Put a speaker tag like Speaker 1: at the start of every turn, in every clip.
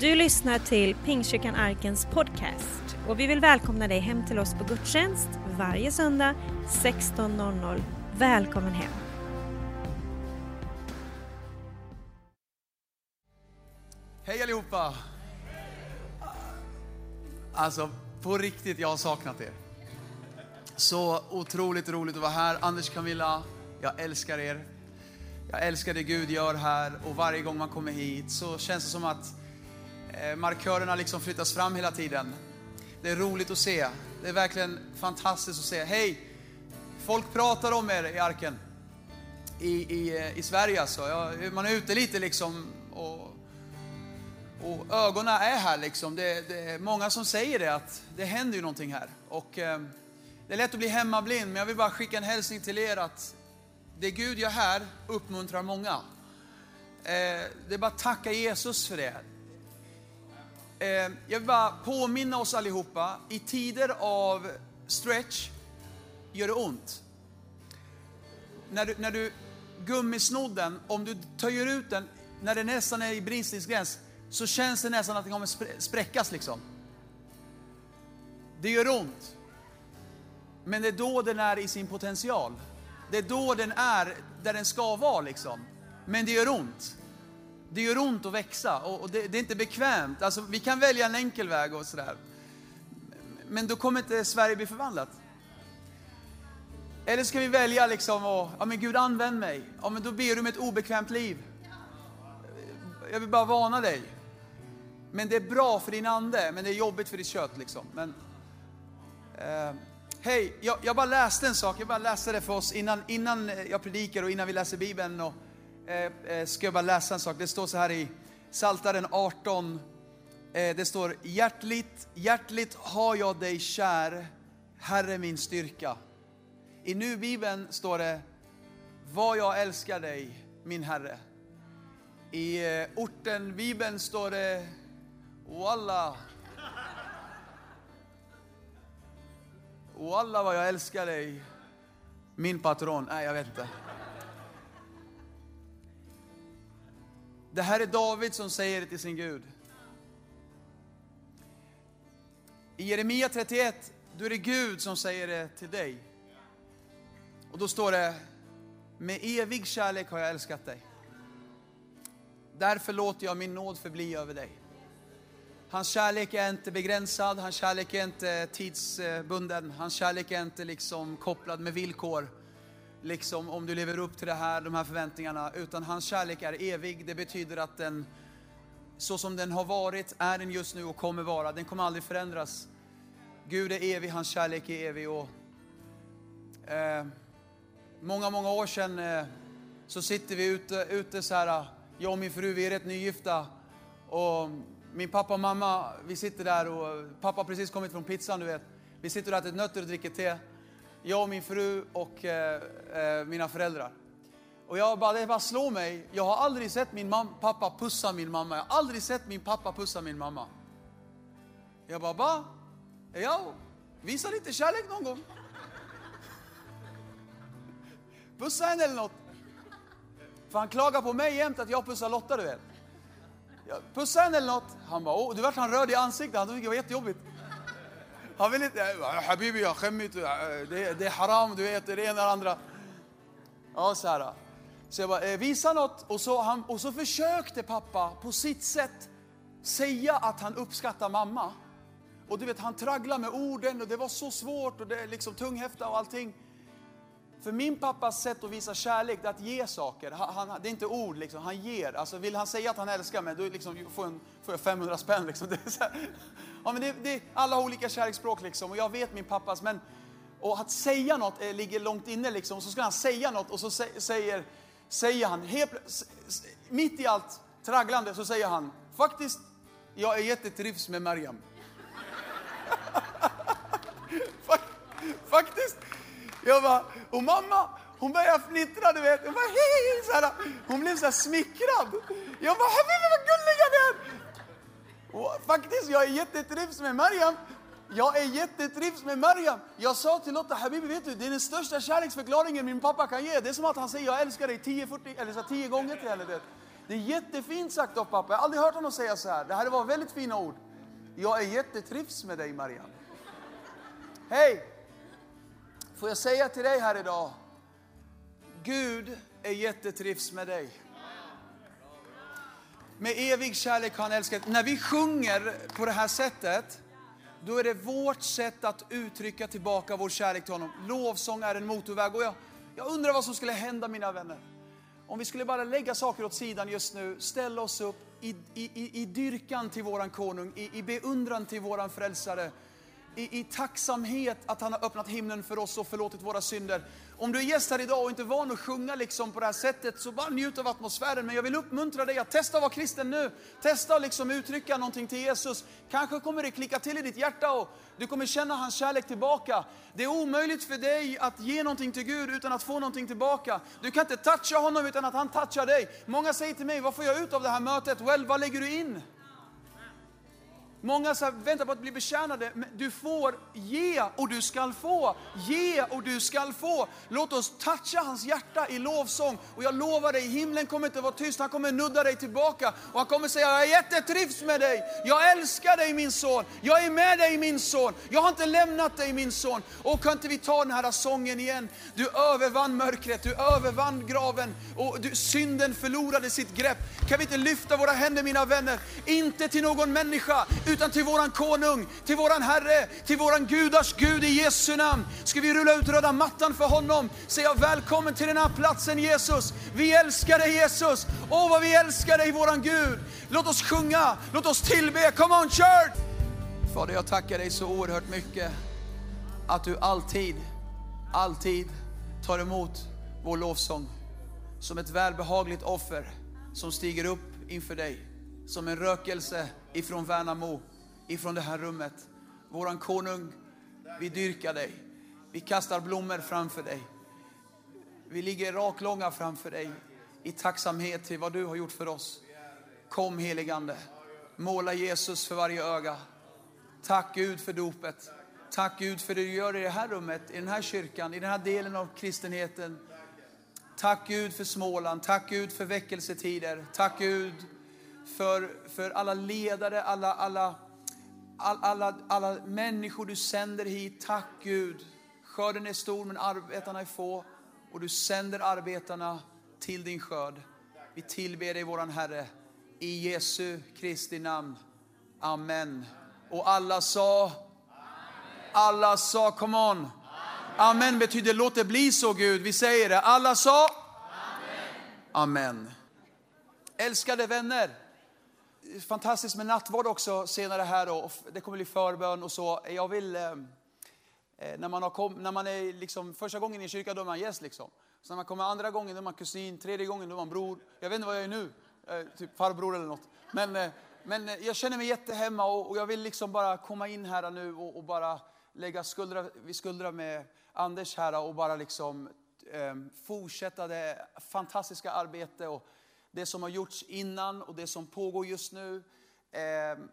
Speaker 1: Du lyssnar till Pingstkyrkan Arkens podcast och vi vill välkomna dig hem till oss på gudstjänst varje söndag 16.00. Välkommen hem!
Speaker 2: Hej allihopa! Alltså, på riktigt, jag har saknat er. Så otroligt roligt att vara här. Anders Camilla, jag älskar er. Jag älskar det Gud gör här och varje gång man kommer hit så känns det som att Eh, markörerna liksom flyttas fram hela tiden. Det är roligt att se. Det är verkligen fantastiskt att se. Hej! Folk pratar om er i arken. I, i, eh, i Sverige alltså. Ja, man är ute lite liksom och, och ögonen är här liksom. Det, det, är många som säger det att det händer ju någonting här. Och, eh, det är lätt att bli hemmablind men jag vill bara skicka en hälsning till er att det Gud gör här uppmuntrar många. Eh, det är bara att tacka Jesus för det. Eh, jag vill bara påminna oss allihopa, i tider av stretch gör det ont. När du, när du gummisnodden, om du töjer ut den, när den nästan är i bristningsgräns, så känns det nästan att den kommer spräckas liksom. Det gör ont. Men det är då den är i sin potential. Det är då den är där den ska vara liksom. Men det gör ont. Det gör ont att växa och det, det är inte bekvämt. Alltså, vi kan välja en enkel väg och sådär. Men då kommer inte Sverige bli förvandlat. Eller ska vi välja liksom och, ja men Gud använd mig. Ja men då ber du om ett obekvämt liv. Jag vill bara varna dig. Men det är bra för din ande, men det är jobbigt för ditt kött liksom. Men, eh, Hej, jag, jag, bara läste en sak, jag bara läste det för oss innan, innan jag predikar och innan vi läser Bibeln. Och, Eh, eh, ska jag bara läsa en sak, det står så här i Saltaren 18. Eh, det står hjärtligt, hjärtligt har jag dig kär, Herre min styrka. I nu-bibeln står det, vad jag älskar dig, min Herre. I eh, orten-bibeln står det, Walla, Walla vad jag älskar dig, min patron. Nej, jag vet inte. Det här är David som säger det till sin Gud. I Jeremia 31, då är det Gud som säger det till dig. Och då står det, med evig kärlek har jag älskat dig. Därför låter jag min nåd förbli över dig. Hans kärlek är inte begränsad, hans kärlek är inte tidsbunden, hans kärlek är inte liksom kopplad med villkor. Liksom om du lever upp till det här, de här förväntningarna. Utan hans kärlek är evig. Det betyder att den, så som den har varit, är den just nu och kommer vara. Den kommer aldrig förändras. Gud är evig, hans kärlek är evig. Och, eh, många, många år sedan eh, så sitter vi ute, ute så här, jag och min fru, vi är rätt nygifta. Och min pappa och mamma, vi sitter där och pappa har precis kommit från pizzan, du vet. Vi sitter och äter nötter och dricker te. Jag och min fru och eh, eh, mina föräldrar. Och jag bara, det bara slår mig. Jag har aldrig sett min mamma, pappa pussa min mamma. Jag har aldrig sett min pappa pussa min mamma. Jag bara, ba, ja, visa lite kärlek någon gång. Pussa henne eller något. För han klagar på mig jämt att jag pussar Lotta, du vet. Pussa henne eller något. Han bara, oh, du vart han röd i ansiktet. Han tyckte det var jättejobbigt. Han vill inte, habibi jag skämmigt, det, det är haram, du vet, det ena och det andra. Ja, så här. Så jag bara, eh, visa något. Och så, han, och så försökte pappa på sitt sätt säga att han uppskattar mamma. Och du vet, han tragglade med orden och det var så svårt och det liksom tunghäfta och allting. För min pappas sätt att visa kärlek, det är att ge saker. Han, det är inte ord, liksom. han ger. Alltså, vill han säga att han älskar mig, då liksom, får, en, får jag 500 spänn. Liksom. Det är här, ja, men det, det, alla har olika kärleksspråk, liksom. och jag vet min pappas. Men, och att säga något är, ligger långt inne, liksom. så ska han säga något och så säger, säger han, helt, mitt i allt tragglande, så säger han, faktiskt, jag är jättetrivs med Mariam. faktiskt, jag bara, och mamma, hon började fnittra, du vet. Hon, bara, hej, så här, hon blev så här smickrad. Jag bara, vad gulliga ni är! Och faktiskt, jag är jättetrivs med Mariam. Jag är jättetrivs med Mariam. Jag sa till Lotta, Habibi vet du, det är den största kärleksförklaringen min pappa kan ge. Det är som att han säger jag älskar dig 10, 40, eller så 10 gånger till henne. Det är jättefint sagt av pappa. Jag har aldrig hört honom säga så här. Det här var väldigt fina ord. Jag är jättetrivs med dig Mariam. Hej! Får jag säga till dig här idag. Gud är jättetrivs med dig. Med evig kärlek har han älskat. När vi sjunger på det här sättet, då är det vårt sätt att uttrycka tillbaka vår kärlek till honom. Lovsång är en motorväg. Och jag, jag undrar vad som skulle hända mina vänner. Om vi skulle bara lägga saker åt sidan just nu, ställa oss upp i, i, i dyrkan till våran konung, i, i beundran till våran frälsare, i, i tacksamhet att han har öppnat himlen för oss och förlåtit våra synder. Om du är gäst här idag och inte är van att sjunga liksom på det här sättet, så bara njut av atmosfären. Men jag vill uppmuntra dig att testa att vara kristen nu. Testa att liksom uttrycka någonting till Jesus. Kanske kommer det klicka till i ditt hjärta och du kommer känna hans kärlek tillbaka. Det är omöjligt för dig att ge någonting till Gud utan att få någonting tillbaka. Du kan inte toucha honom utan att han touchar dig. Många säger till mig, vad får jag ut av det här mötet? Well, vad lägger du in? Många så här, väntar på att bli betjänade. Men du får ge och du skall få. Ge och du skall få. Låt oss toucha hans hjärta i lovsång. Och jag lovar dig, himlen kommer inte vara tyst. Han kommer nudda dig tillbaka. Och han kommer säga, jag är jättetrivs med dig. Jag älskar dig min son. Jag är med dig min son. Jag har inte lämnat dig min son. Och kan inte vi ta den här sången igen? Du övervann mörkret, du övervann graven. Och du, synden förlorade sitt grepp. Kan vi inte lyfta våra händer mina vänner? Inte till någon människa utan till våran konung, till våran Herre, till våran gudars Gud i Jesu namn. Ska vi rulla ut röda mattan för honom, säga välkommen till den här platsen Jesus. Vi älskar dig Jesus. Åh vad vi älskar dig våran Gud. Låt oss sjunga, låt oss tillbe. Come on church! Fader jag tackar dig så oerhört mycket att du alltid, alltid tar emot vår lovsång som ett välbehagligt offer som stiger upp inför dig som en rökelse ifrån Värnamo, ifrån det här rummet. Våran konung, vi dyrkar dig. Vi kastar blommor framför dig. Vi ligger raklånga framför dig i tacksamhet till vad du har gjort för oss. Kom heligande, måla Jesus för varje öga. Tack Gud för dopet. Tack Gud för det du gör i det här rummet, i den här kyrkan, i den här delen av kristenheten. Tack Gud för Småland, tack Gud för väckelsetider. Tack Gud för, för alla ledare, alla, alla, alla, alla, alla människor du sänder hit. Tack Gud. Skörden är stor men arbetarna är få och du sänder arbetarna till din skörd. Vi tillber dig våran Herre i Jesu Kristi namn. Amen. Och alla sa, alla sa, come on. Amen. Betyder låt det bli så Gud. Vi säger det. Alla sa, Amen. Amen. Älskade vänner fantastiskt med nattvard också senare här då. Det kommer bli förbön och så. Jag vill, eh, eh, när man, har kom, när man är liksom, första gången i kyrkan då är man gäst liksom. Så när man kommer andra gången då är man kusin, tredje gången då är man bror. Jag vet inte vad jag är nu, eh, typ farbror eller något. Men, eh, men eh, jag känner mig jättehemma och, och jag vill liksom bara komma in här nu och, och bara lägga skuldra vid skuldra med Anders här och bara liksom eh, fortsätta det fantastiska arbete och det som har gjorts innan och det som pågår just nu. Ehm,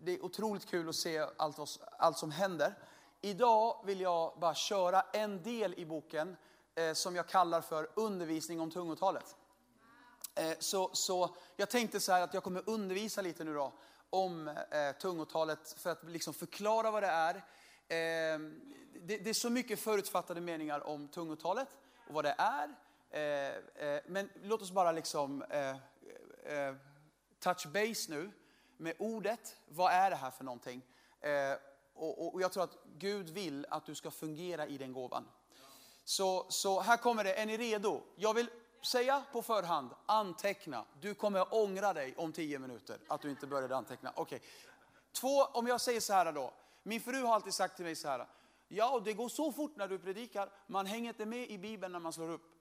Speaker 2: det är otroligt kul att se allt, allt som händer. Idag vill jag bara köra en del i boken eh, som jag kallar för undervisning om tungotalet. Eh, så, så jag tänkte så här att jag kommer undervisa lite nu då om eh, tungotalet för att liksom förklara vad det är. Eh, det, det, är så mycket förutfattade meningar om tungotalet och vad det är. Eh, eh, men låt oss bara liksom eh, eh, touch base nu med ordet. Vad är det här för någonting? Och, och, jag tror att Gud vill att du ska fungera i den gåvan. Så, så här kommer det, är ni redo? Jag vill säga på förhand, anteckna. Du kommer ångra dig om tio minuter att du inte började anteckna. Okej. Okay. Två, om jag säger så här då. Min fru har alltid sagt till mig så här. Ja, det går så fort när du predikar. Man hänger inte med i Bibeln när man slår upp.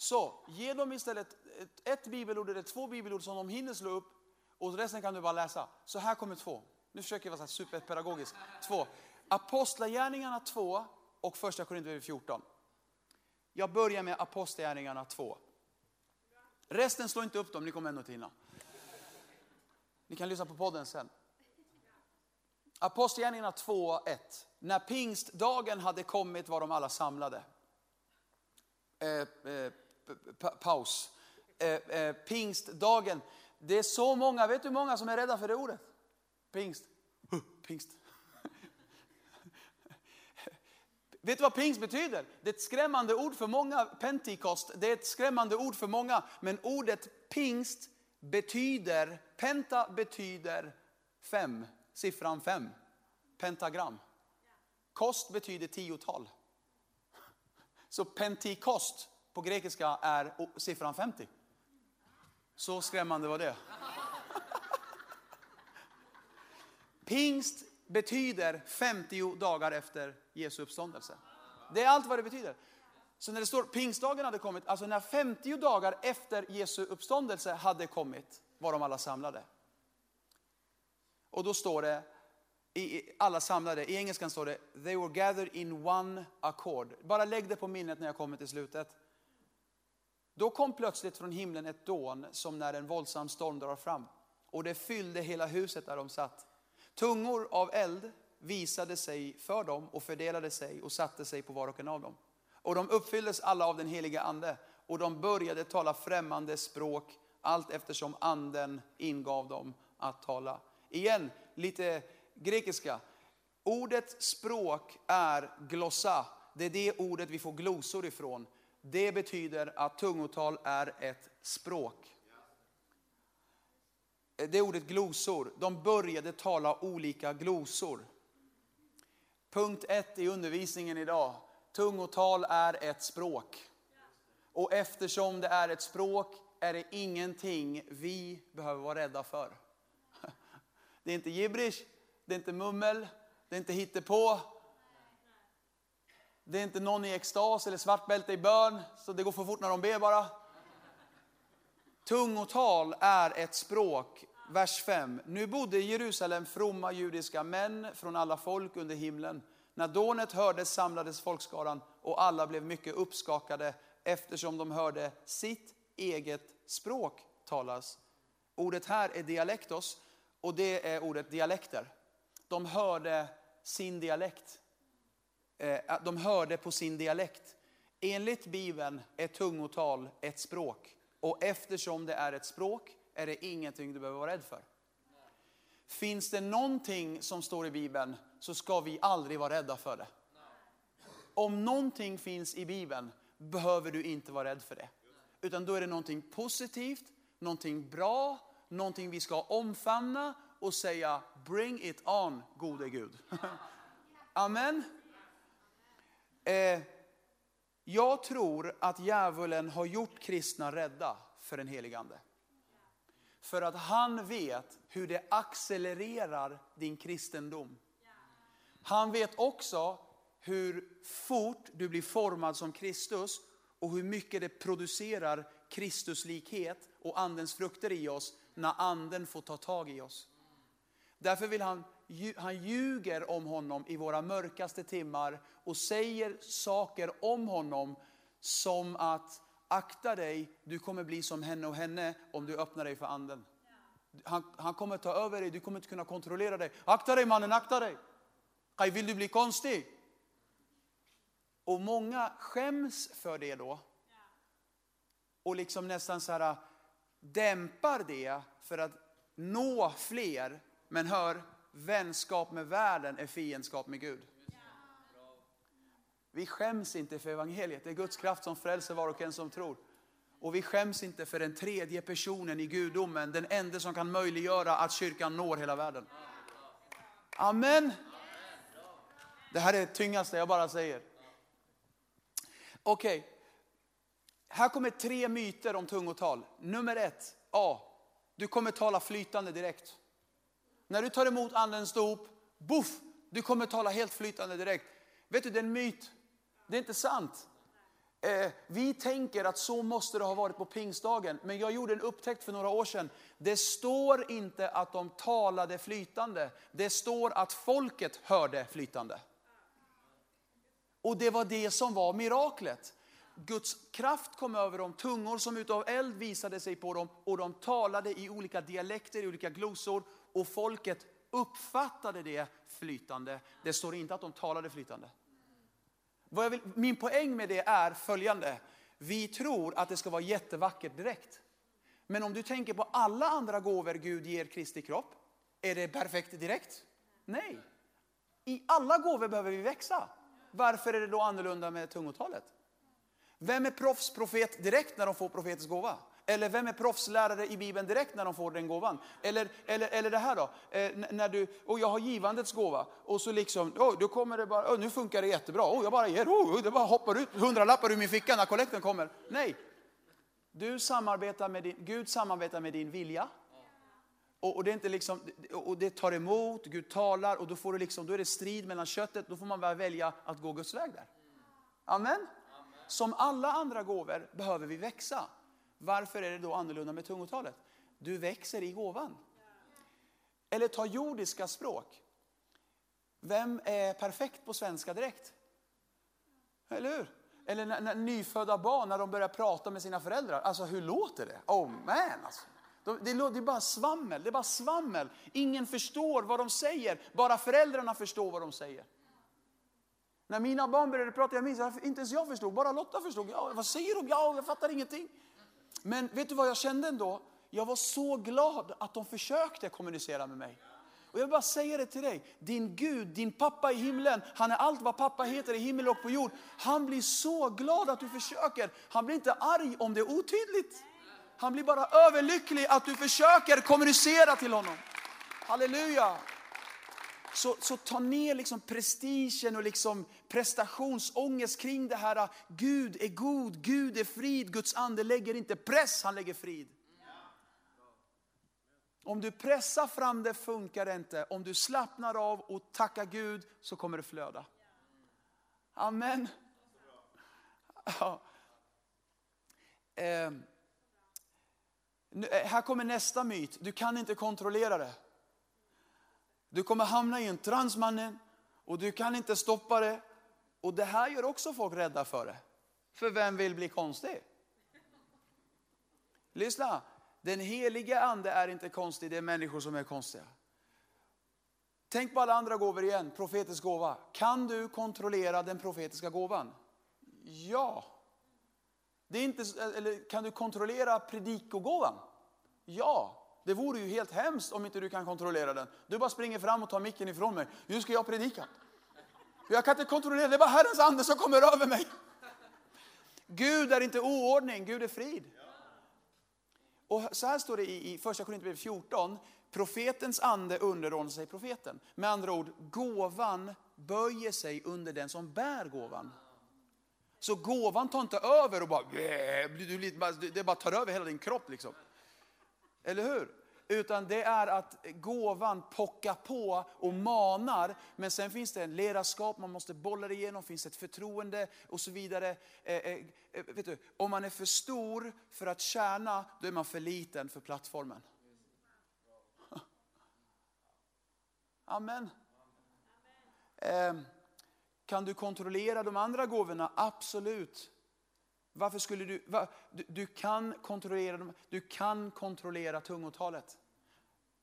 Speaker 2: Så ge dem istället ett, ett bibelord eller två bibelord som de hinner slå upp och resten kan du bara läsa. Så här kommer två. Nu försöker jag vara superpedagogisk. Två. Apostlagärningarna 2 och första Korinthierbrevet 14. Jag börjar med Apostlagärningarna 2. Resten slå inte upp dem, ni kommer ändå inte hinna. Ni kan lyssna på podden sen. Apostlagärningarna 2, 1. När pingstdagen hade kommit var de alla samlade. Eh, eh, paus. eh, eh, pingstdagen. Det är så många, vet du hur många som är rädda för det ordet? Pingst. Pingst. Vet du vad pingst betyder? Det är ett skrämmande ord för många, pentekost, det är ett skrämmande ord för många. Men ordet pingst betyder, penta betyder fem, siffran fem. Pentagram. Kost betyder tiotal. Så pentikost på grekiska är siffran 50. Så skrämmande var det. Pingst betyder 50 dagar efter Jesu uppståndelse. Det är allt vad det betyder. Så när det står pingstdagen hade kommit, alltså när 50 dagar efter Jesu uppståndelse hade kommit, var de alla samlade. Och då står det, i alla samlade, i engelskan står det, they were gathered in one accord. Bara lägg det på minnet när jag kommer till slutet. Då kom plötsligt från himlen ett dån som när en våldsam storm drar fram. Och det fyllde hela huset där de satt. Tungor av eld visade sig för dem och fördelade sig och satte sig på var och en av dem. Och de uppfylldes alla av den heliga ande och de började tala främmande språk allt eftersom anden ingav dem att tala. Igen, lite grekiska. Ordet språk är glossa. Det är det ordet vi får glosor ifrån. Det betyder att tungotal är ett språk. Eh, det är ordet glosor. De började tala olika glosor. Punkt ett i undervisningen idag. Tungotal är ett språk. Och eftersom det är ett språk är det ingenting vi behöver vara rädda för. Det är inte gibrish, det är inte mummel, det är inte hittepå. Det är inte någon i extas eller svartbälte i bön, så det går för fort när de ber bara. Tungotal är ett språk. Vers 5. Nu bodde i Jerusalem fromma judiska män från alla folk under himlen. När dånet hördes samlades folkskaran och alla blev mycket uppskakade eftersom de hörde sitt eget språk talas. Ordet här är dialektos och det är ordet dialekter. De hörde sin dialekt. Eh, de hörde på sin dialekt. Enligt Bibeln är tungotal ett språk. Och eftersom det är ett språk är det ingenting du behöver vara rädd för. Finns det någonting som står i Bibeln så ska vi aldrig vara rädda för det. Om någonting finns i Bibeln behöver du inte vara rädd för det. Utan då är det någonting positivt, någonting bra, någonting vi ska omfamna och säga bring it on gode Gud. Amen. Eh, jag tror att djävulen har gjort kristna rädda för den helige Ande. För att han vet hur det accelererar din kristendom. Han vet också hur fort du blir formad som Kristus och hur mycket det producerar Kristuslikhet och andens frukter i oss när anden får ta tag i oss. Därför vill han, han ljuger om honom i våra mörkaste timmar och säger saker om honom som att akta dig, du kommer bli som henne och henne om du öppnar dig för anden. Han, han kommer ta över dig, du kommer inte kunna kontrollera dig. Akta dig mannen, akta dig. Vill du bli konstig? Och många skäms för det då. Och liksom nästan så här äh, dämpar det för att nå fler. Men hör, vänskap med världen är fiendskap med Gud. Vi skäms inte för evangeliet. Det är Guds kraft som frälser var och en som tror. Och vi skäms inte för den tredje personen i gudomen, den enda som kan möjliggöra att kyrkan når hela världen. Amen. Det här är det tyngaste jag bara säger. Okej, okay. här kommer tre myter om tungotal. Nummer ett, A. Du kommer tala flytande direkt. När du tar emot andens dop, boff, du kommer tala helt flytande direkt. Vet du, det är en myt. Det är inte sant. Eh, vi tänker att så måste det ha varit på pingstdagen, men jag gjorde en upptäckt för några år sedan. Det står inte att de talade flytande, det står att folket hörde flytande. Och det var det som var miraklet. Guds kraft kom över dem, tungor som utav eld visade sig på dem och de talade i olika dialekter, i olika glosor och folket uppfattade det flytande. Det står inte att de talade flytande. Vill, min poäng med det är följande. Vi tror att det ska vara jättevackert direkt. Men om du tänker på alla andra gåvor Gud ger Kristi kropp, är det perfekt direkt? Nej. I alla gåvor behöver vi växa. Varför är det då annorlunda med tungotalet? Vem är proffsprofet direkt när de får profetisk gåva? Eller vem är proffslärare i Bibeln direkt när de får den gåvan? Eller, eller, eller det här då, eh, när du, och jag har givandets gåva och så liksom, oh, då kommer det bara, oh, nu funkar det jättebra, oh, jag bara ger, oh, det bara hoppar ut hundralappar ur min ficka när kollekten kommer. Nej, du samarbetar med din, Gud samarbetar med din vilja. Och, det är inte liksom, och det tar emot, Gud talar och då, får du liksom, då är det strid mellan köttet, då får man bara välja att gå Guds väg där. Amen. Som alla andra gåvor behöver vi växa. Varför är det då annorlunda med tungotalet? Du växer i gåvan. Eller ta jordiska språk. Vem är perfekt på svenska direkt? Eller hur? Eller när, när nyfödda barn, när de börjar prata med sina föräldrar. Alltså hur låter det? Oh man alltså. Det är bara svammel, det är bara svammel. Ingen förstår vad de säger, bara föräldrarna förstår vad de säger. När mina barn började prata, jag minns inte ens jag förstod, bara Lotta förstod. Ja, vad säger de? Ja, jag fattar ingenting. Men vet du vad jag kände ändå? Jag var så glad att de försökte kommunicera med mig. Och jag vill bara säga det till dig. Din Gud, din pappa i himlen, han är allt vad pappa heter i himmel och på jord. Han blir så glad att du försöker. Han blir inte arg om det är otydligt. Han blir bara överlycklig att du försöker kommunicera till honom. Halleluja! Så, så ta ner liksom prestigen och liksom prestationsångest kring det här. Gud är god, Gud är frid, Guds ande lägger inte press, han lägger frid. Om du pressar fram det funkar det inte. Om du slappnar av och tackar Gud så kommer det flöda. Amen. Ja. Ehm. Eh. Här kommer nästa myt. Du kan inte kontrollera det. Du kommer hamna i en trans mannen och du kan inte stoppa det. Och det här gör också folk rädda för det. För vem vill bli konstig? Lyssna, den helige ande är inte konstig, det är människor som är konstiga. Tänk på alla andra gåvor igen, profetisk gåva. Kan du kontrollera den profetiska gåvan? Ja. Det är inte, eller kan du kontrollera predikogåvan? Ja. Det vore ju helt hemskt om inte du kan kontrollera den. Du bara springer fram och tar micken ifrån mig. Nu ska jag predika. Jag kan inte kontrollera, det är bara Herrens ande som kommer över mig. Gud är inte oordning, Gud är frid. Och så här står det i, första Korinthierbrevet 14. Profetens ande underordnar sig profeten. Med andra ord, gåvan böjer sig under den som bär gåvan. Så gåvan tar inte över och bara, det bara tar över hela din kropp. Liksom. Eller hur? Utan det är att gåvan pockar på och manar. Men sen finns det en ledarskap, man måste bolla det igenom, finns ett förtroende och så vidare. Eh, eh, eh vet du, om man är för stor för att tjäna, då är man för liten för plattformen. Amen. Eh, kan du kontrollera de andra gåvorna? Absolut. Varför skulle du, va, du, du, kan kontrollera, du kan kontrollera tungotalet.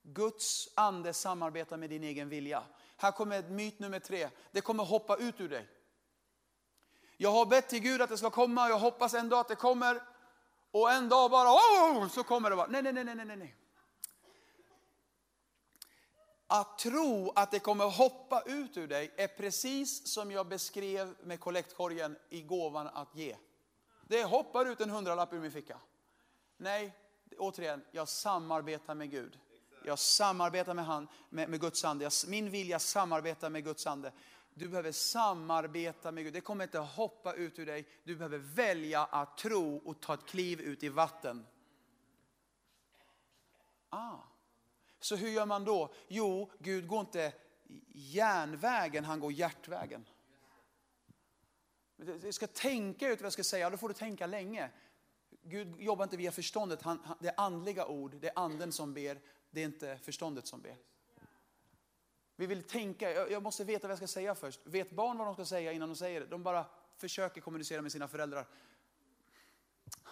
Speaker 2: Guds ande samarbetar med din egen vilja. Här kommer myt nummer tre. Det kommer hoppa ut ur dig. Jag har bett till Gud att det ska komma, jag hoppas en dag att det kommer. Och en dag bara, oh, så kommer det bara. Nej, nej, nej, nej, nej, nej. Att tro att det kommer hoppa ut ur dig är precis som jag beskrev med kollektkorgen i gåvan att ge. Det hoppar ut en hundralapp ur min ficka. Nej, återigen, jag samarbetar med Gud. Jag samarbetar med, han, med, med Guds ande. Jag, min vilja samarbetar med Guds ande. Du behöver samarbeta med Gud. Det kommer inte hoppa ut ur dig. Du behöver välja att tro och ta ett kliv ut i vatten. Ah. Så hur gör man då? Jo, Gud går inte järnvägen, han går hjärtvägen. Jag ska tänka ut vad jag ska säga, då får du tänka länge. Gud jobbar inte via förståndet, han, det är andliga ord, det är anden som ber, det är inte förståndet som ber. Vi vill tänka, jag måste veta vad jag ska säga först. Vet barn vad de ska säga innan de säger det? De bara försöker kommunicera med sina föräldrar.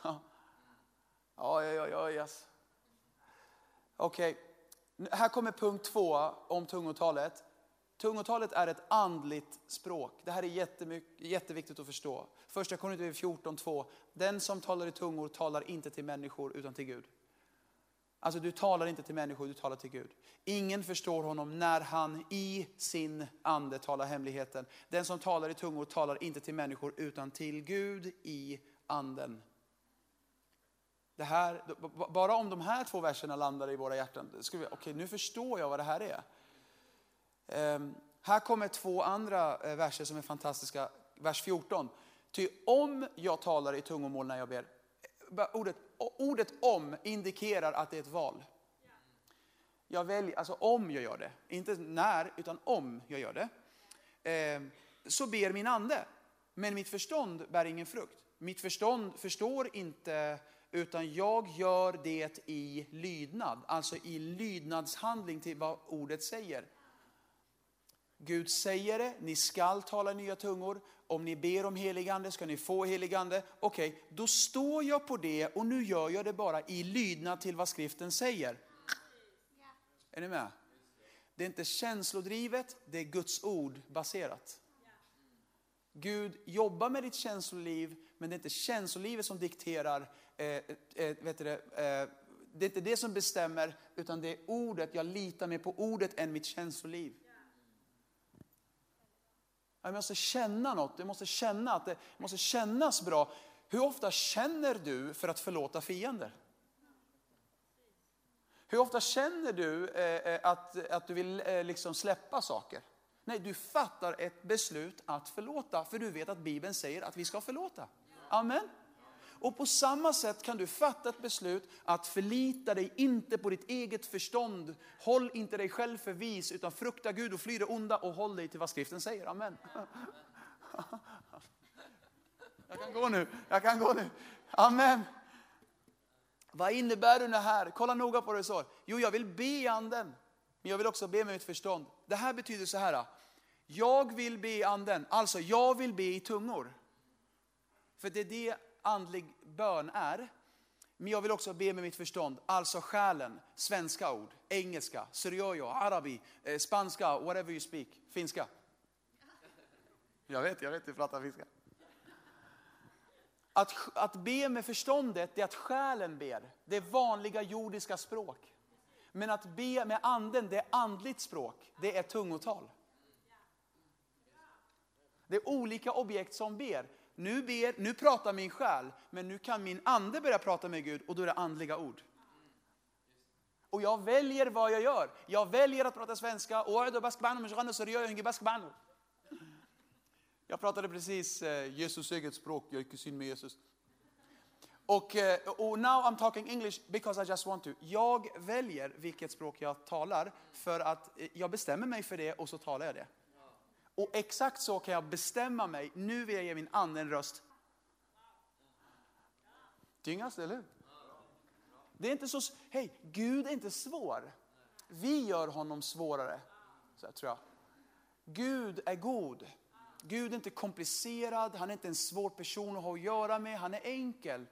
Speaker 2: Ja, ja, ja, ja yes. Okej, okay. här kommer punkt två om tungotalet. Tungotalet är ett andligt språk. Det här är jätteviktigt att förstå. Första Korinthierbrevet 14.2. Den som talar i tungor talar inte till människor utan till Gud. Alltså du talar inte till människor, du talar till Gud. Ingen förstår honom när han i sin ande talar hemligheten. Den som talar i tungor talar inte till människor utan till Gud i anden. Det här, bara om de här två verserna landar i våra hjärtan, okej okay, nu förstår jag vad det här är. Ehm, här kommer två andra eh, verser som är fantastiska. Vers 14. Ty om jag talar i tungomål när jag ber, eh, ordet, ordet om indikerar att det är ett val. Jag väljer, alltså om jag gör det, inte när, utan om jag gör det. Ehm, så ber min ande, men mitt förstånd bär ingen frukt. Mitt förstånd förstår inte utan jag gör det i lydnad, alltså i lydnadshandling till vad ordet säger. Gud säger det, ni skall tala nya tungor. Om ni ber om heligande ska ni få heligande. Okej, okay, då står jag på det och nu gör jag det bara i lydnad till vad skriften säger. Är ni med? Det är inte känslodrivet, det är Guds ord baserat. Gud jobbar med ditt känsloliv, men det är inte känslolivet som dikterar eh, eh, vet du det, eh, det är inte det som bestämmer, utan det är ordet. Jag litar mer på ordet än mitt känsloliv. Jag måste känna något, jag måste känna att det måste kännas bra. Hur ofta känner du för att förlåta fiender? Hur ofta känner du eh, eh, att, att du vill eh, liksom släppa saker? Nej, du fattar ett beslut att förlåta, för du vet att Bibeln säger att vi ska förlåta. Amen. Och på samma sätt kan du fatta ett beslut att förlita dig inte på ditt eget förstånd. Håll inte dig själv för vis, utan frukta Gud och fly det onda och håll dig till vad skriften säger. Amen. Jag kan gå nu, jag kan gå nu. Amen. Vad innebär det här? Kolla noga på det du sa. Jo, jag vill be i anden, men jag vill också be med mitt förstånd. Det här betyder så här. Jag vill be i anden, alltså jag vill be i tungor. För det är det andlig bön är. Men jag vill också be med mitt förstånd, alltså själen, svenska ord, engelska, syriöjo, arabi, eh, spanska, whatever you speak, finska. Jag vet, jag vet, du pratar finska. Att, att be med förståndet, det är att själen ber. Det är vanliga jordiska språk. Men att be med anden, det är andligt språk. Det är tungotal. Det är olika objekt som ber nu, ber, nu pratar min själ, men nu kan min ande börja prata med Gud och då är det andliga ord. Och jag väljer vad jag gör. Jag väljer att prata svenska. Jag pratade precis eh, Jesus eget språk, jag är kusin med Jesus. Och, eh, och now I'm talking English because I just want to. Jag väljer vilket språk jag talar för att eh, jag bestämmer mig för det och så talar jag det. Och exakt så kan jag bestämma mig, nu vill jag ge min ande en röst. Tyngast, eller hur? Det är inte så, hej, Gud är inte svår. Vi gör honom svårare, så här, tror jag. Gud är god. Gud är inte komplicerad, han är inte en svår person att ha att göra med, han är enkel.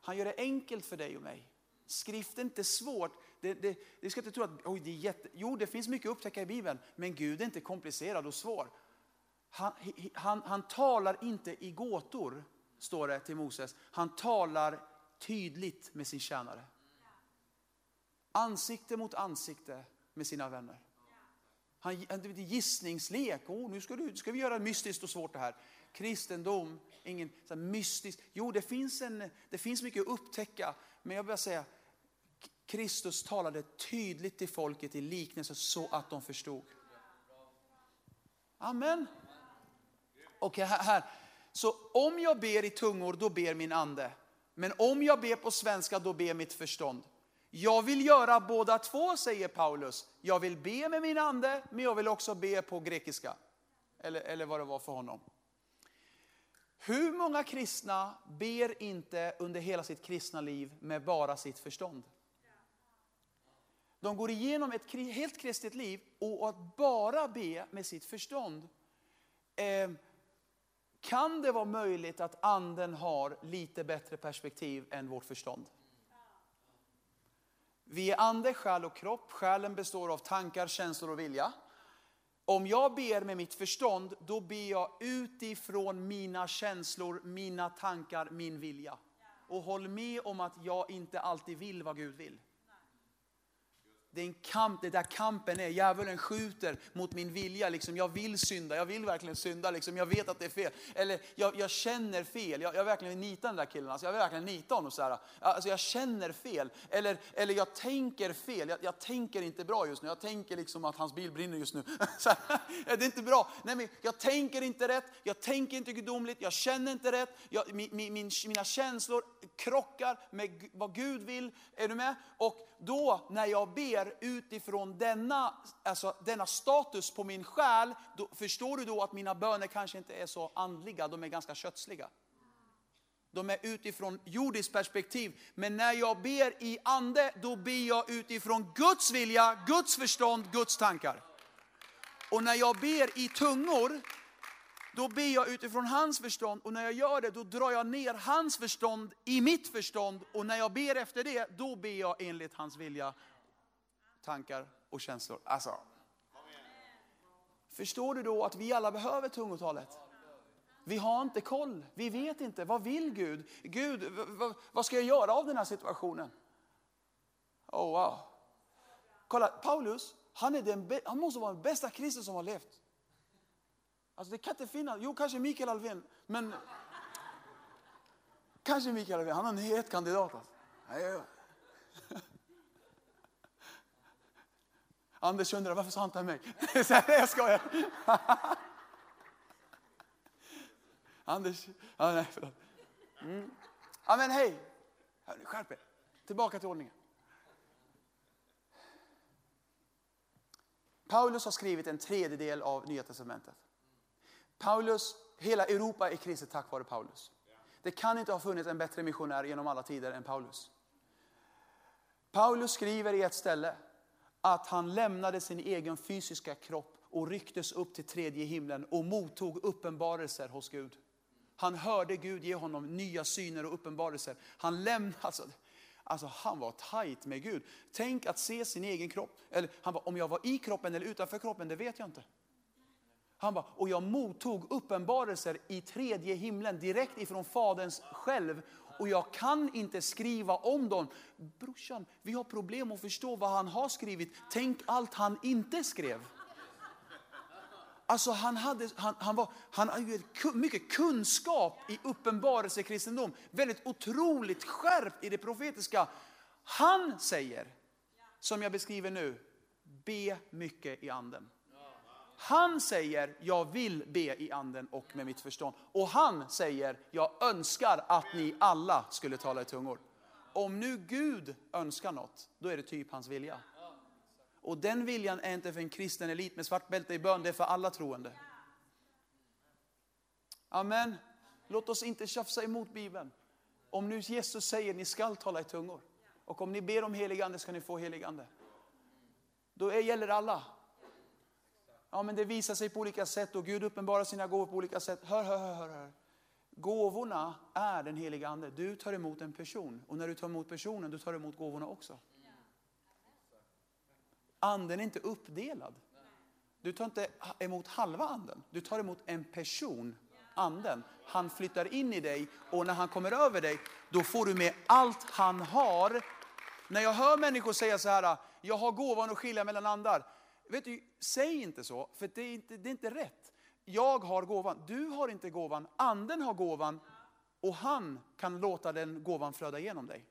Speaker 2: Han gör det enkelt för dig och mig. Skrift är inte svårt. Det, det, det ska inte tro att oj, det är jätte... Jo, det finns mycket att upptäcka i Bibeln, men Gud är inte komplicerad och svår. Han, han, han talar inte i gåtor, står det till Moses. Han talar tydligt med sin tjänare. Ansikte mot ansikte med sina vänner. Han, han gissningslek, oh, nu ska, du, ska vi göra mystiskt och svårt det här. Kristendom, ingen så mystisk. Jo, det finns, en, det finns mycket att upptäcka, men jag vill säga, Kristus talade tydligt till folket i liknelse så att de förstod. Amen. Okej, okay, här. Så om jag ber i tungor, då ber min ande. Men om jag ber på svenska, då ber mitt förstånd. Jag vill göra båda två, säger Paulus. Jag vill be med min ande, men jag vill också be på grekiska. Eller, eller vad det var för honom. Hur många kristna ber inte under hela sitt kristna liv med bara sitt förstånd? De går igenom ett helt kristet liv och att bara be med sitt förstånd. Eh, kan det vara möjligt att anden har lite bättre perspektiv än vårt förstånd? Vi är ande, själ och kropp. Själen består av tankar, känslor och vilja. Om jag ber med mitt förstånd, då ber jag utifrån mina känslor, mina tankar, min vilja. Och håll med om att jag inte alltid vill vad Gud vill det är en kamp, det där kampen är. Djävulen skjuter mot min vilja. Liksom, jag vill synda, jag vill verkligen synda. Liksom, jag vet att det är fel. Eller jag, jag känner fel. Jag, jag verkligen nita den där killen. Alltså, jag vill verkligen nita honom. Så här. Alltså, jag känner fel. Eller, eller jag tänker fel. Jag, jag tänker inte bra just nu. Jag tänker liksom att hans bil brinner just nu. Här, det är inte bra. Nej, men jag tänker inte rätt. Jag tänker inte gudomligt. Jag känner inte rätt. Jag, min, min, mina känslor krockar med vad Gud vill. Är du med? Och då när jag ber utifrån denna, alltså, denna status på min själ, då, förstår du då att mina böner kanske inte är så andliga, de är ganska kötsliga. De är utifrån jordiskt perspektiv. Men när jag ber i ande, då ber jag utifrån Guds vilja, Guds förstånd, Guds tankar. Och när jag ber i tungor, då ber jag utifrån hans förstånd och när jag gör det då drar jag ner hans förstånd i mitt förstånd och när jag ber efter det då ber jag enligt hans vilja, tankar och känslor. Alltså, förstår du då att vi alla behöver tungotalet? Vi har inte koll, vi vet inte. Vad vill Gud? Gud, vad ska jag göra av den här situationen? Oh wow. Kolla, Paulus, han, är den, han måste vara den bästa kristen som har levt. Alltså det kan inte finnas, jo kanske Mikael Alvén, men kanske Mikael Alvén, han är en het kandidat. Alltså. Anders undrar varför sa han inte mig? jag skojar. Anders, ja, nej förlåt. Mm. Ja men hej, skärp er. Tillbaka till ordningen. Paulus har skrivit en tredjedel av Nya Testamentet. Paulus, hela Europa är kristet tack vare Paulus. Det kan inte ha funnits en bättre missionär genom alla tider än Paulus. Paulus skriver i ett ställe att han lämnade sin egen fysiska kropp och rycktes upp till tredje himlen och mottog uppenbarelser hos Gud. Han hörde Gud ge honom nya syner och uppenbarelser. Han lämnade, alltså, alltså han var tajt med Gud. Tänk att se sin egen kropp. Eller han var, om jag var i kroppen eller utanför kroppen, det vet jag inte. Han bara, och jag mottog uppenbarelser i tredje himlen direkt ifrån Faderns själv. Och jag kan inte skriva om dem. Brorsan, vi har problem att förstå vad han har skrivit. Tänk allt han inte skrev. Alltså han hade, han, han var, han hade mycket kunskap i uppenbarelsekristendom. Väldigt otroligt skärpt i det profetiska. Han säger, som jag beskriver nu, be mycket i anden. Han säger, jag vill be i anden och med mitt förstånd. Och han säger, jag önskar att ni alla skulle tala i tungor. Om nu Gud önskar något, då är det typ hans vilja. Och den viljan är inte för en kristen elit med svart bälte i bön, det är för alla troende. Amen. Låt oss inte tjafsa emot Bibeln. Om nu Jesus säger ni skall tala i tungor. Och om ni ber om heligande ska ni få heligande. Då gäller alla. Ja, men det visar sig på olika sätt och Gud uppenbarar sina gåvor på olika sätt. Hör, hör, hör, hör. Gåvorna är den heliga Ande. Du tar emot en person och när du tar emot personen, du tar emot gåvorna också. Anden är inte uppdelad. Du tar inte emot halva anden, du tar emot en person, anden. Han flyttar in i dig och när han kommer över dig, då får du med allt han har. När jag hör människor säga så här, jag har gåvan att skilja mellan andar. Vet du, säg inte så, för det är inte, det är inte rätt. Jag har gåvan, du har inte gåvan, anden har gåvan och han kan låta den gåvan flöda igenom dig.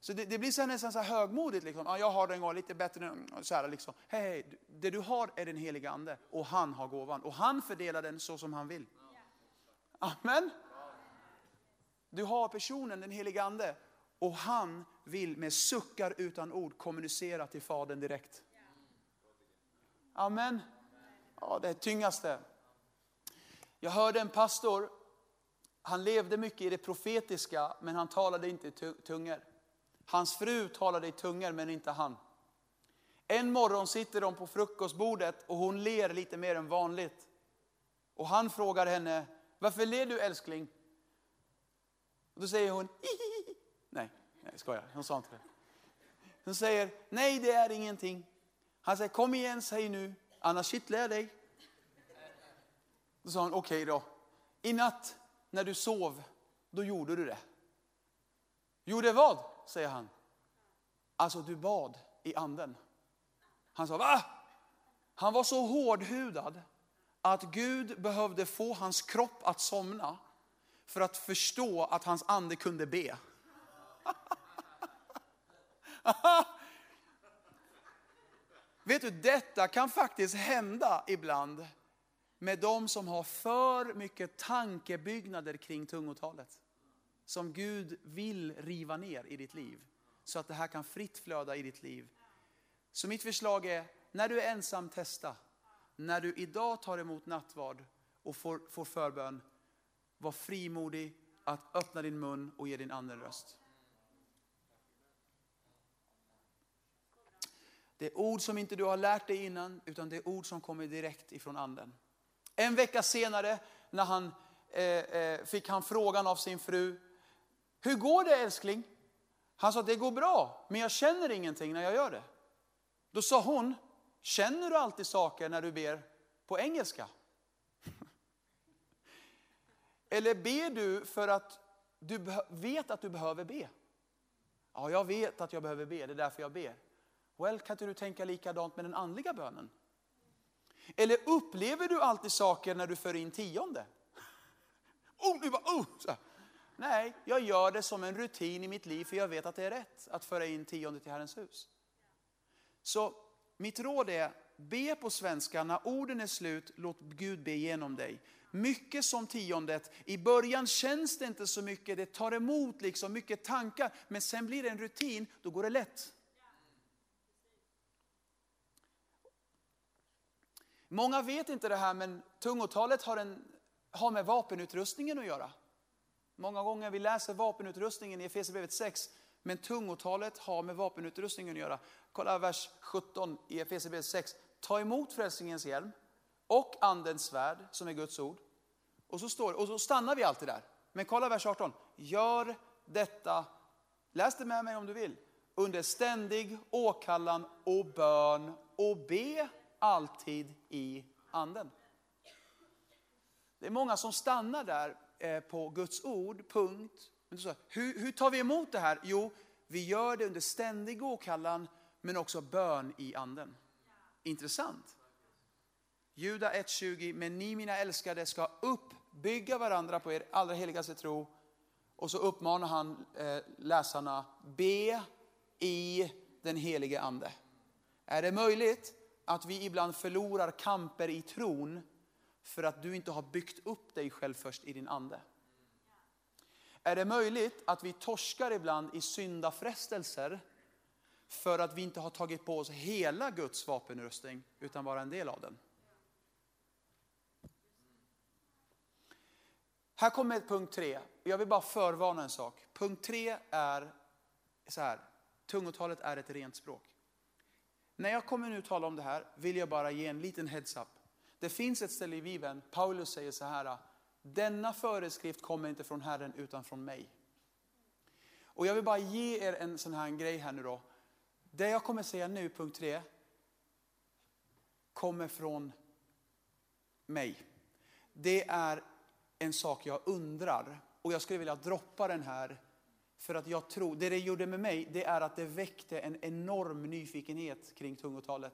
Speaker 2: Så det, det blir så nästan så högmodigt. Liksom. Ja, jag har den gåvan lite bättre. Så här, liksom. Hej, hej, det du har är den heliga ande och han har gåvan. Och han fördelar den så som han vill. Amen. Du har personen, den heliga ande. Och han vill med suckar utan ord kommunicera till Fadern direkt. Amen. Ja, det är tyngaste. Jag hörde en pastor, han levde mycket i det profetiska, men han talade inte i tungor. Hans fru talade i tungor, men inte han. En morgon sitter de på frukostbordet och hon ler lite mer än vanligt. Och han frågar henne, varför ler du älskling? Och då säger hon, Hihihi. nej, jag skojar, hon sa inte det. Hon säger, nej det är ingenting. Han säger, kom igen, säg nu, annars kittlar jag dig. Då sa han, okej okay då. I natt när du sov, då gjorde du det. Gjorde vad? säger han. Alltså du bad i anden. Han sa, va? Han var så hårdhudad att Gud behövde få hans kropp att somna för att förstå att hans ande kunde be. Vet du, detta kan faktiskt hända ibland med de som har för mycket tankebyggnader kring tungotalet. Som Gud vill riva ner i ditt liv. Så att det här kan fritt flöda i ditt liv. Så mitt förslag är, när du är ensam, testa. När du idag tar emot nattvard och får, får förbön, var frimodig att öppna din mun och ge din ande en röst. Det är ord som inte du har lärt dig innan, utan det är ord som kommer direkt ifrån anden. En vecka senare när han, eh, eh, fick han frågan av sin fru, hur går det älskling? Han sa, det går bra, men jag känner ingenting när jag gör det. Då sa hon, känner du alltid saker när du ber på engelska? Eller ber du för att du vet att du behöver be? Ja, jag vet att jag behöver be, det är därför jag ber. Well, kan inte du tänka likadant med den andliga bönen? Eller upplever du alltid saker när du för in tionde? Oh, nu bara, oh, så. Nej, jag gör det som en rutin i mitt liv för jag vet att det är rätt att föra in tionde till Herrens hus. Så mitt råd är, be på svenska, när orden är slut, låt Gud be genom dig. Mycket som tiondet, i början känns det inte så mycket, det tar emot liksom mycket tankar, men sen blir det en rutin, då går det lätt. Många vet inte det här, men tungotalet har, en, har med vapenutrustningen att göra. Många gånger vi läser vapenutrustningen i Efesierbrevet 6, men tungotalet har med vapenutrustningen att göra. Kolla vers 17 i Efesierbrevet 6. Ta emot frälsningens hjälm och andens svärd som är Guds ord. Och så, står, och så stannar vi alltid där. Men kolla vers 18. Gör detta, läs det med mig om du vill, under ständig åkallan och bön och be alltid i anden. Det är många som stannar där eh, på Guds ord, punkt. Men så, hur, hur tar vi emot det här? Jo, vi gör det under ständig åkallan men också bön i anden. Intressant. Juda 1.20, men ni mina älskade ska uppbygga varandra på er allra heligaste tro. Och så uppmanar han eh, läsarna, be i den helige ande. Är det möjligt att vi ibland förlorar kamper i tron för att du inte har byggt upp dig själv först i din ande? Är det möjligt att vi torskar ibland i syndafrestelser för att vi inte har tagit på oss hela Guds vapenrustning utan bara en del av den? Här kommer punkt tre. Jag vill bara förvarna en sak. Punkt tre är så här. Tungotalet är ett rent språk. När jag kommer nu tala om det här vill jag bara ge en liten heads up. Det finns ett ställe i Bibeln, Paulus säger så här, denna föreskrift kommer inte från Herren utan från mig. Och jag vill bara ge er en sån här grej här nu då. Det jag kommer säga nu, punkt tre, kommer från mig. Det är en sak jag undrar och jag skulle vilja droppa den här för att jag tror, det det gjorde med mig, det är att det väckte en enorm nyfikenhet kring tungotalet.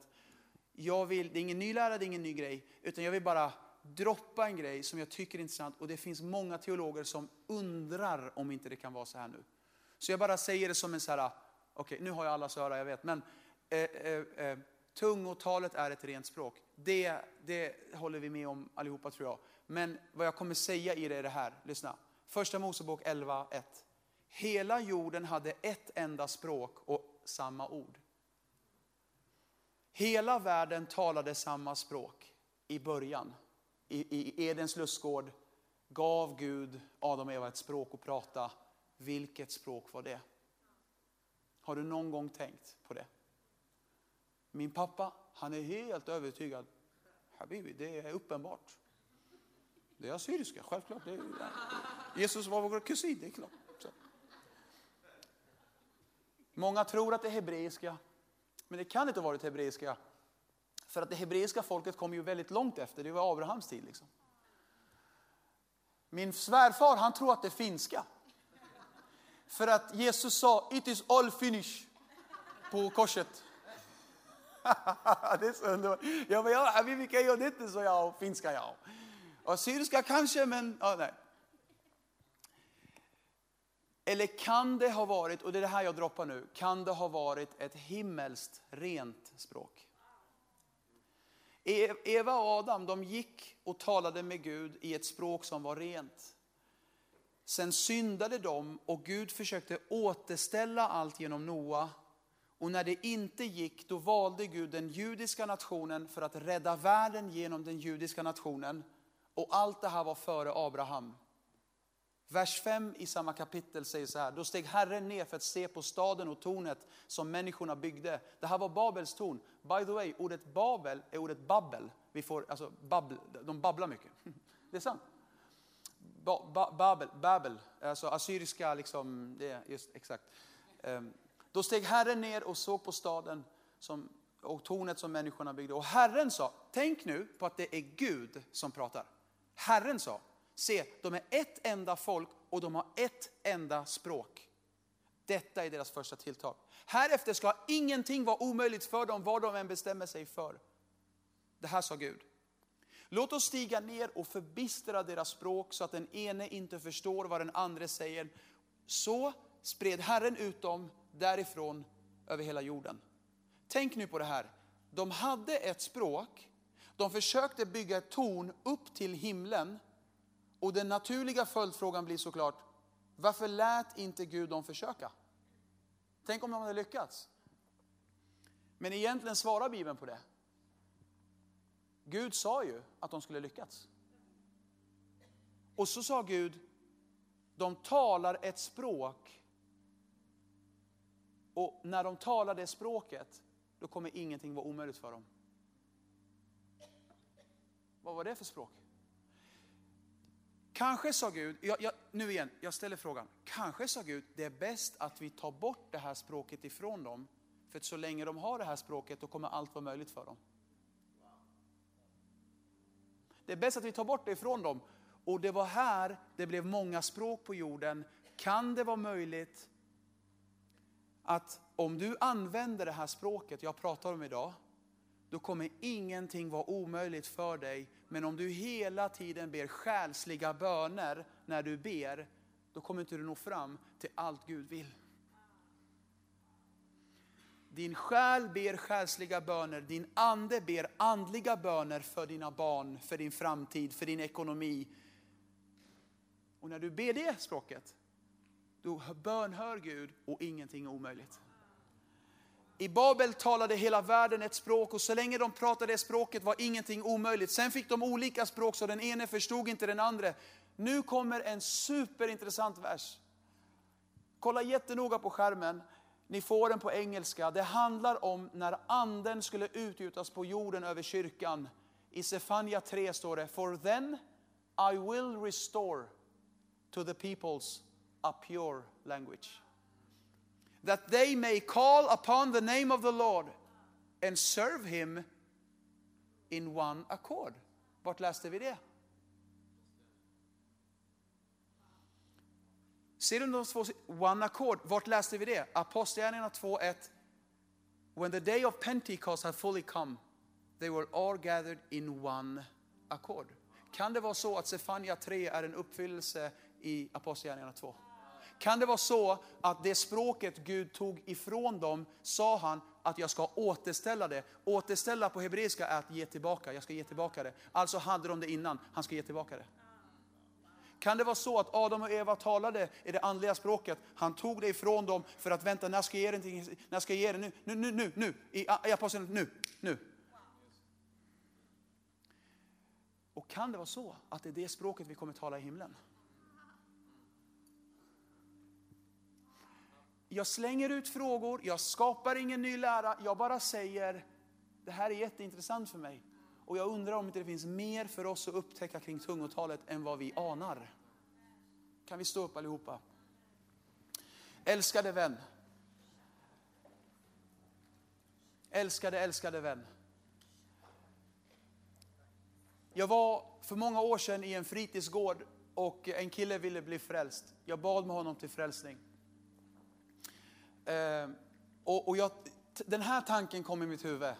Speaker 2: Jag vill, det är ingen ny lära, det är ingen ny grej, utan jag vill bara droppa en grej som jag tycker är intressant och det finns många teologer som undrar om inte det kan vara så här nu. Så jag bara säger det som en så här, okej okay, nu har jag allas öra, jag vet, men eh, eh, eh, tungotalet är ett rent språk. Det, det håller vi med om allihopa tror jag. Men vad jag kommer säga i det är det här, lyssna. Första Mosebok 11.1. Hela jorden hade ett enda språk och samma ord. Hela världen talade samma språk i början. I, i Edens lustgård gav Gud Adam och Eva ett språk att prata. Vilket språk var det? Har du någon gång tänkt på det? Min pappa, han är helt övertygad. Habibi, det är uppenbart. Det är assyriska, självklart. Är. Jesus var vår kusin, det är klart. Många tror att det är hebreiska, men det kan inte ha varit hebreiska. För att det hebreiska folket kom ju väldigt långt efter, det var Abrahams tid. Liksom. Min svärfar han tror att det är finska. För att Jesus sa, it is all finish” på korset. det är så underbart. Ja, men jag, vi kan göra det så jag och finska jag. Och syriska kanske, men ja, nej. Eller kan det ha varit, och det är det här jag droppar nu, kan det ha varit ett himmelskt rent språk? E- Eva och Adam de gick och talade med Gud i ett språk som var rent. Sen syndade de och Gud försökte återställa allt genom Noa. Och när det inte gick, då valde Gud den judiska nationen för att rädda världen genom den judiska nationen. Och allt det här var före Abraham. Vers 5 i samma kapitel säger så här, då steg Herren ner för att se på staden och tornet som människorna byggde. Det här var Babels torn. By the way, ordet Babel är ordet babbel. Vi får, alltså, babbel, de babblar mycket. Det är sant. Ba, ba, babel, babel, alltså assyriska, liksom, det är just exakt. Um, då steg Herren ner och såg på staden som, och tornet som människorna byggde. Och Herren sa, tänk nu på att det är Gud som pratar. Herren sa, Se, de är ett enda folk och de har ett enda språk. Detta är deras första tilltag. Härefter ska ingenting vara omöjligt för dem, vad de än bestämmer sig för. Det här sa Gud. Låt oss stiga ner och förbistra deras språk så att den ene inte förstår vad den andra säger. Så spred Herren ut dem därifrån över hela jorden. Tänk nu på det här. De hade ett språk, de försökte bygga ett torn upp till himlen och den naturliga följdfrågan blir såklart, varför lät inte Gud dem försöka? Tänk om de hade lyckats. Men egentligen svarar Bibeln på det. Gud sa ju att de skulle lyckats. Och så sa Gud, de talar ett språk. Och när de talar det språket, då kommer ingenting vara omöjligt för dem. Vad var det för språk? Kanske sa Gud, jag, jag, nu igen, jag ställer frågan. Kanske sa Gud, det är bäst att vi tar bort det här språket ifrån dem. För att så länge de har det här språket, då kommer allt vara möjligt för dem. Det är bäst att vi tar bort det ifrån dem. Och det var här det blev många språk på jorden. Kan det vara möjligt att om du använder det här språket jag pratar om idag, då kommer ingenting vara omöjligt för dig. Men om du hela tiden ber själsliga böner när du ber, då kommer inte du nå fram till allt Gud vill. Din själ ber själsliga böner, din ande ber andliga böner för dina barn, för din framtid, för din ekonomi. Och när du ber det språket, då bönhör Gud och ingenting är omöjligt. I Babel talade hela världen ett språk och så länge de pratade det språket var ingenting omöjligt. Sen fick de olika språk så den ene förstod inte den andra. Nu kommer en superintressant vers. Kolla jättenoga på skärmen. Ni får den på engelska. Det handlar om när anden skulle utgjutas på jorden över kyrkan. I Sefania 3 står det, For then I will restore to the peoples a pure language that they may call upon the name of the Lord and serve him in one accord. Vart läste vi det? Ser du de två, one accord, vart läste vi det? Apostlagärningarna 2.1. When the day of Pentecost had fully come, they were all gathered in one accord. Kan det vara så att Sefania 3 är en uppfyllelse i Apostlagärningarna 2? Kan det vara så att det språket Gud tog ifrån dem, sa han att jag ska återställa det. Återställa på hebreiska är att ge tillbaka, jag ska ge tillbaka det. Alltså hade de det innan, han ska ge tillbaka det. Kan det vara så att Adam och Eva talade i det andliga språket, han tog det ifrån dem för att vänta, när ska jag ge det, när ska jag ge det? Nu, nu, nu, nu, nu, i, i aposteln, nu, nu. Och kan det vara så att det är det språket vi kommer tala i himlen? Jag slänger ut frågor, jag skapar ingen ny lära, jag bara säger, det här är jätteintressant för mig. Och jag undrar om inte det finns mer för oss att upptäcka kring tungotalet än vad vi anar. Kan vi stå upp allihopa? Älskade vän. Älskade, älskade vän. Jag var för många år sedan i en fritidsgård och en kille ville bli frälst. Jag bad med honom till frälsning. Eh, och, och jag, den här tanken kom i mitt huvud.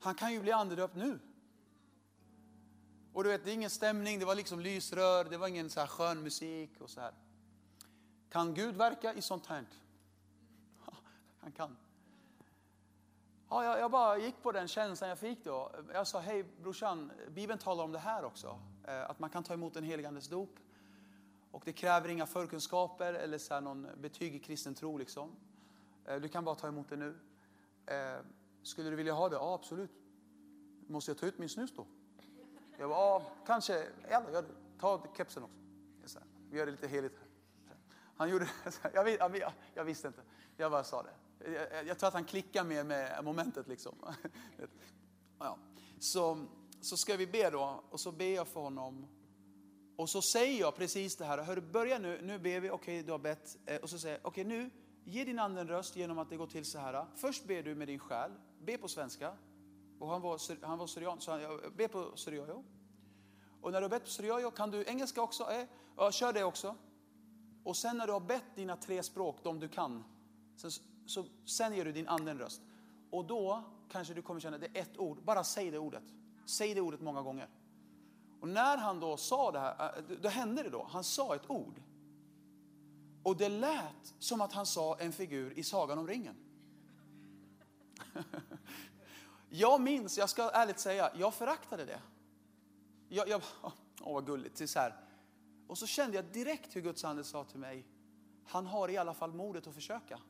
Speaker 2: Han kan ju bli andedöpt nu. Och du vet, det är ingen stämning, det var liksom lysrör, det var ingen så här skön musik och så här. Kan Gud verka i sånt här? Han kan. Ja, jag, jag, bara gick på den känslan jag fick då. Jag sa, hej brorsan, Bibeln talar om det här också. Eh, att man kan ta emot en heligandes dop. Och det kräver inga förkunskaper eller så någon betyg i kristen tro. Liksom. Eh, du kan bara ta emot det nu. Eh, skulle du vilja ha det? Ja, absolut. Måste jag ta ut min snus då? Jag bara, ja, kanske. Eller, gör det. Ta kepsen också. Vi gör det lite heligt här. Han gjorde jag, jag, jag visste inte. Jag bara sa det. Jag, jag tror att han klickar mer med momentet liksom. Ja. Så, så ska vi be då, och så ber jag för honom. Och så säger jag precis det här, hör börja nu, nu ber vi, okej okay, du har bett. Eh, och så säger jag, okej okay, nu, ge din ande en röst genom att det går till så här. Först ber du med din själ, be på svenska. Och han var, han var syrian, så han, be på syriayo. Och när du har bett på syriayo, kan du engelska också? Eh, ja, kör det också. Och sen när du har bett dina tre språk, de du kan, sen, så sen ger du din ande en röst. Och då kanske du kommer känna, det är ett ord, bara säg det ordet. Säg det ordet många gånger. Och när han då sa det här, äh, då hände det då. Han sa ett ord. Och det lät som att han sa en figur i Sagan om ringen. Jag minns, jag ska ärligt säga, jag föraktade det. Jag, jag, åh vad gulligt. Så här. Och så kände jag direkt hur Guds ande sa till mig, han har i alla fall modet att försöka.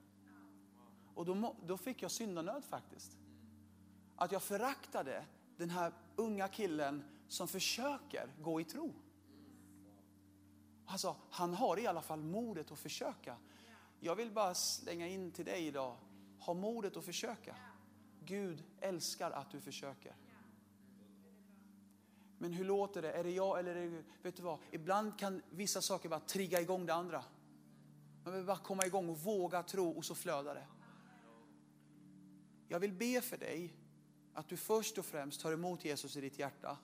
Speaker 2: Och då, då fick jag syndanöd faktiskt. Att jag föraktade den här unga killen som försöker gå i tro. Alltså, han har i alla fall modet att försöka. Jag vill bara slänga in till dig idag, ha modet att försöka. Gud älskar att du försöker. Men hur låter det? Är det jag eller är det Vet du vad? Ibland kan vissa saker bara trigga igång det andra. Man behöver bara komma igång och våga tro och så flödar det. Jag vill be för dig att du först och främst tar emot Jesus i ditt hjärta.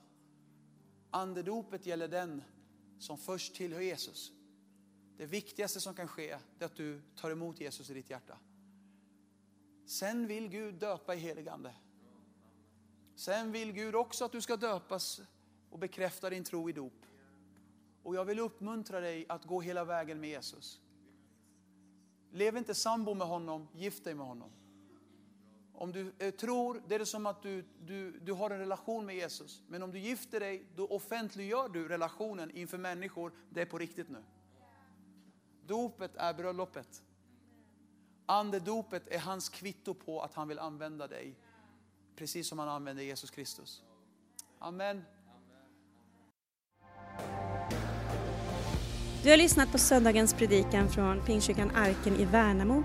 Speaker 2: Andedopet gäller den som först tillhör Jesus. Det viktigaste som kan ske är att du tar emot Jesus i ditt hjärta. Sen vill Gud döpa i heligande. Sen vill Gud också att du ska döpas och bekräfta din tro i dop. Och jag vill uppmuntra dig att gå hela vägen med Jesus. Lev inte sambo med honom, gift dig med honom. Om du eh, tror, det är det som att du, du, du har en relation med Jesus. Men om du gifter dig, då offentliggör du relationen inför människor. Det är på riktigt nu. Dopet är bröllopet. Andedopet är hans kvitto på att han vill använda dig. Precis som han använde Jesus Kristus. Amen.
Speaker 1: Du har lyssnat på söndagens predikan från Pingstkyrkan Arken i Värnamo.